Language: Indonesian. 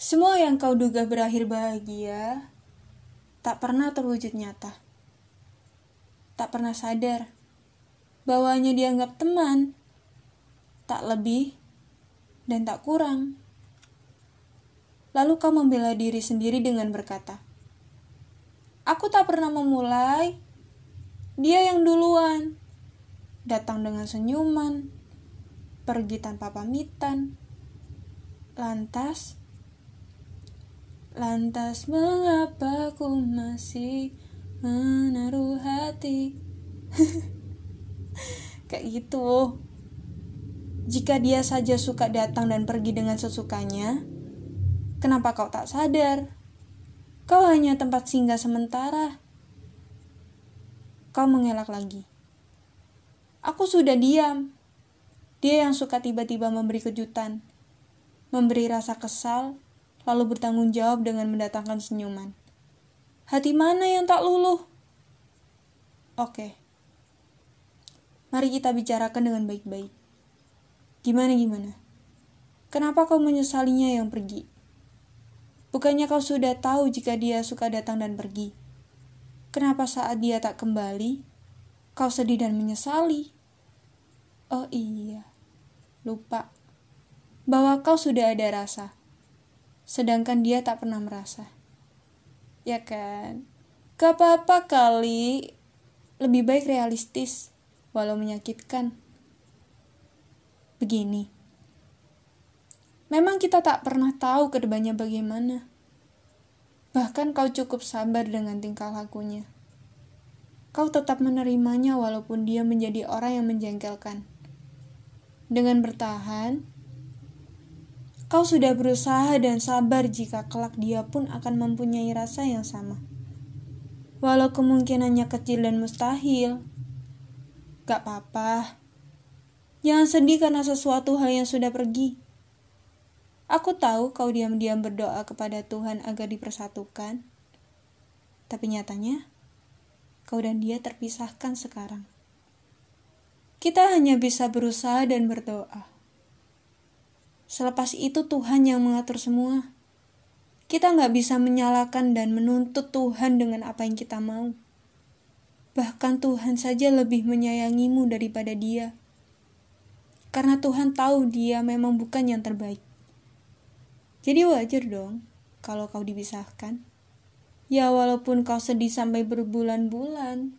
Semua yang kau duga berakhir bahagia tak pernah terwujud nyata. Tak pernah sadar bahwa hanya dianggap teman, tak lebih dan tak kurang. Lalu kau membela diri sendiri dengan berkata, Aku tak pernah memulai, dia yang duluan. Datang dengan senyuman, pergi tanpa pamitan. Lantas, Lantas mengapa ku masih menaruh hati? Kayak gitu. Jika dia saja suka datang dan pergi dengan sesukanya Kenapa kau tak sadar? Kau hanya tempat singgah sementara. Kau mengelak lagi. Aku sudah diam. Dia yang suka tiba-tiba memberi kejutan Memberi rasa kesal lalu bertanggung jawab dengan mendatangkan senyuman. Hati mana yang tak luluh? Oke. Mari kita bicarakan dengan baik-baik. Gimana gimana? Kenapa kau menyesalinya yang pergi? Bukannya kau sudah tahu jika dia suka datang dan pergi? Kenapa saat dia tak kembali, kau sedih dan menyesali? Oh iya, lupa bahwa kau sudah ada rasa sedangkan dia tak pernah merasa. Ya kan? Gak apa-apa kali, lebih baik realistis, walau menyakitkan. Begini, memang kita tak pernah tahu ke depannya bagaimana. Bahkan kau cukup sabar dengan tingkah lakunya. Kau tetap menerimanya walaupun dia menjadi orang yang menjengkelkan. Dengan bertahan, Kau sudah berusaha dan sabar jika kelak dia pun akan mempunyai rasa yang sama. Walau kemungkinannya kecil dan mustahil. Gak apa-apa. Jangan sedih karena sesuatu hal yang sudah pergi. Aku tahu kau diam-diam berdoa kepada Tuhan agar dipersatukan. Tapi nyatanya, kau dan dia terpisahkan sekarang. Kita hanya bisa berusaha dan berdoa. Selepas itu Tuhan yang mengatur semua. Kita nggak bisa menyalahkan dan menuntut Tuhan dengan apa yang kita mau. Bahkan Tuhan saja lebih menyayangimu daripada dia. Karena Tuhan tahu dia memang bukan yang terbaik. Jadi wajar dong kalau kau dipisahkan. Ya walaupun kau sedih sampai berbulan-bulan.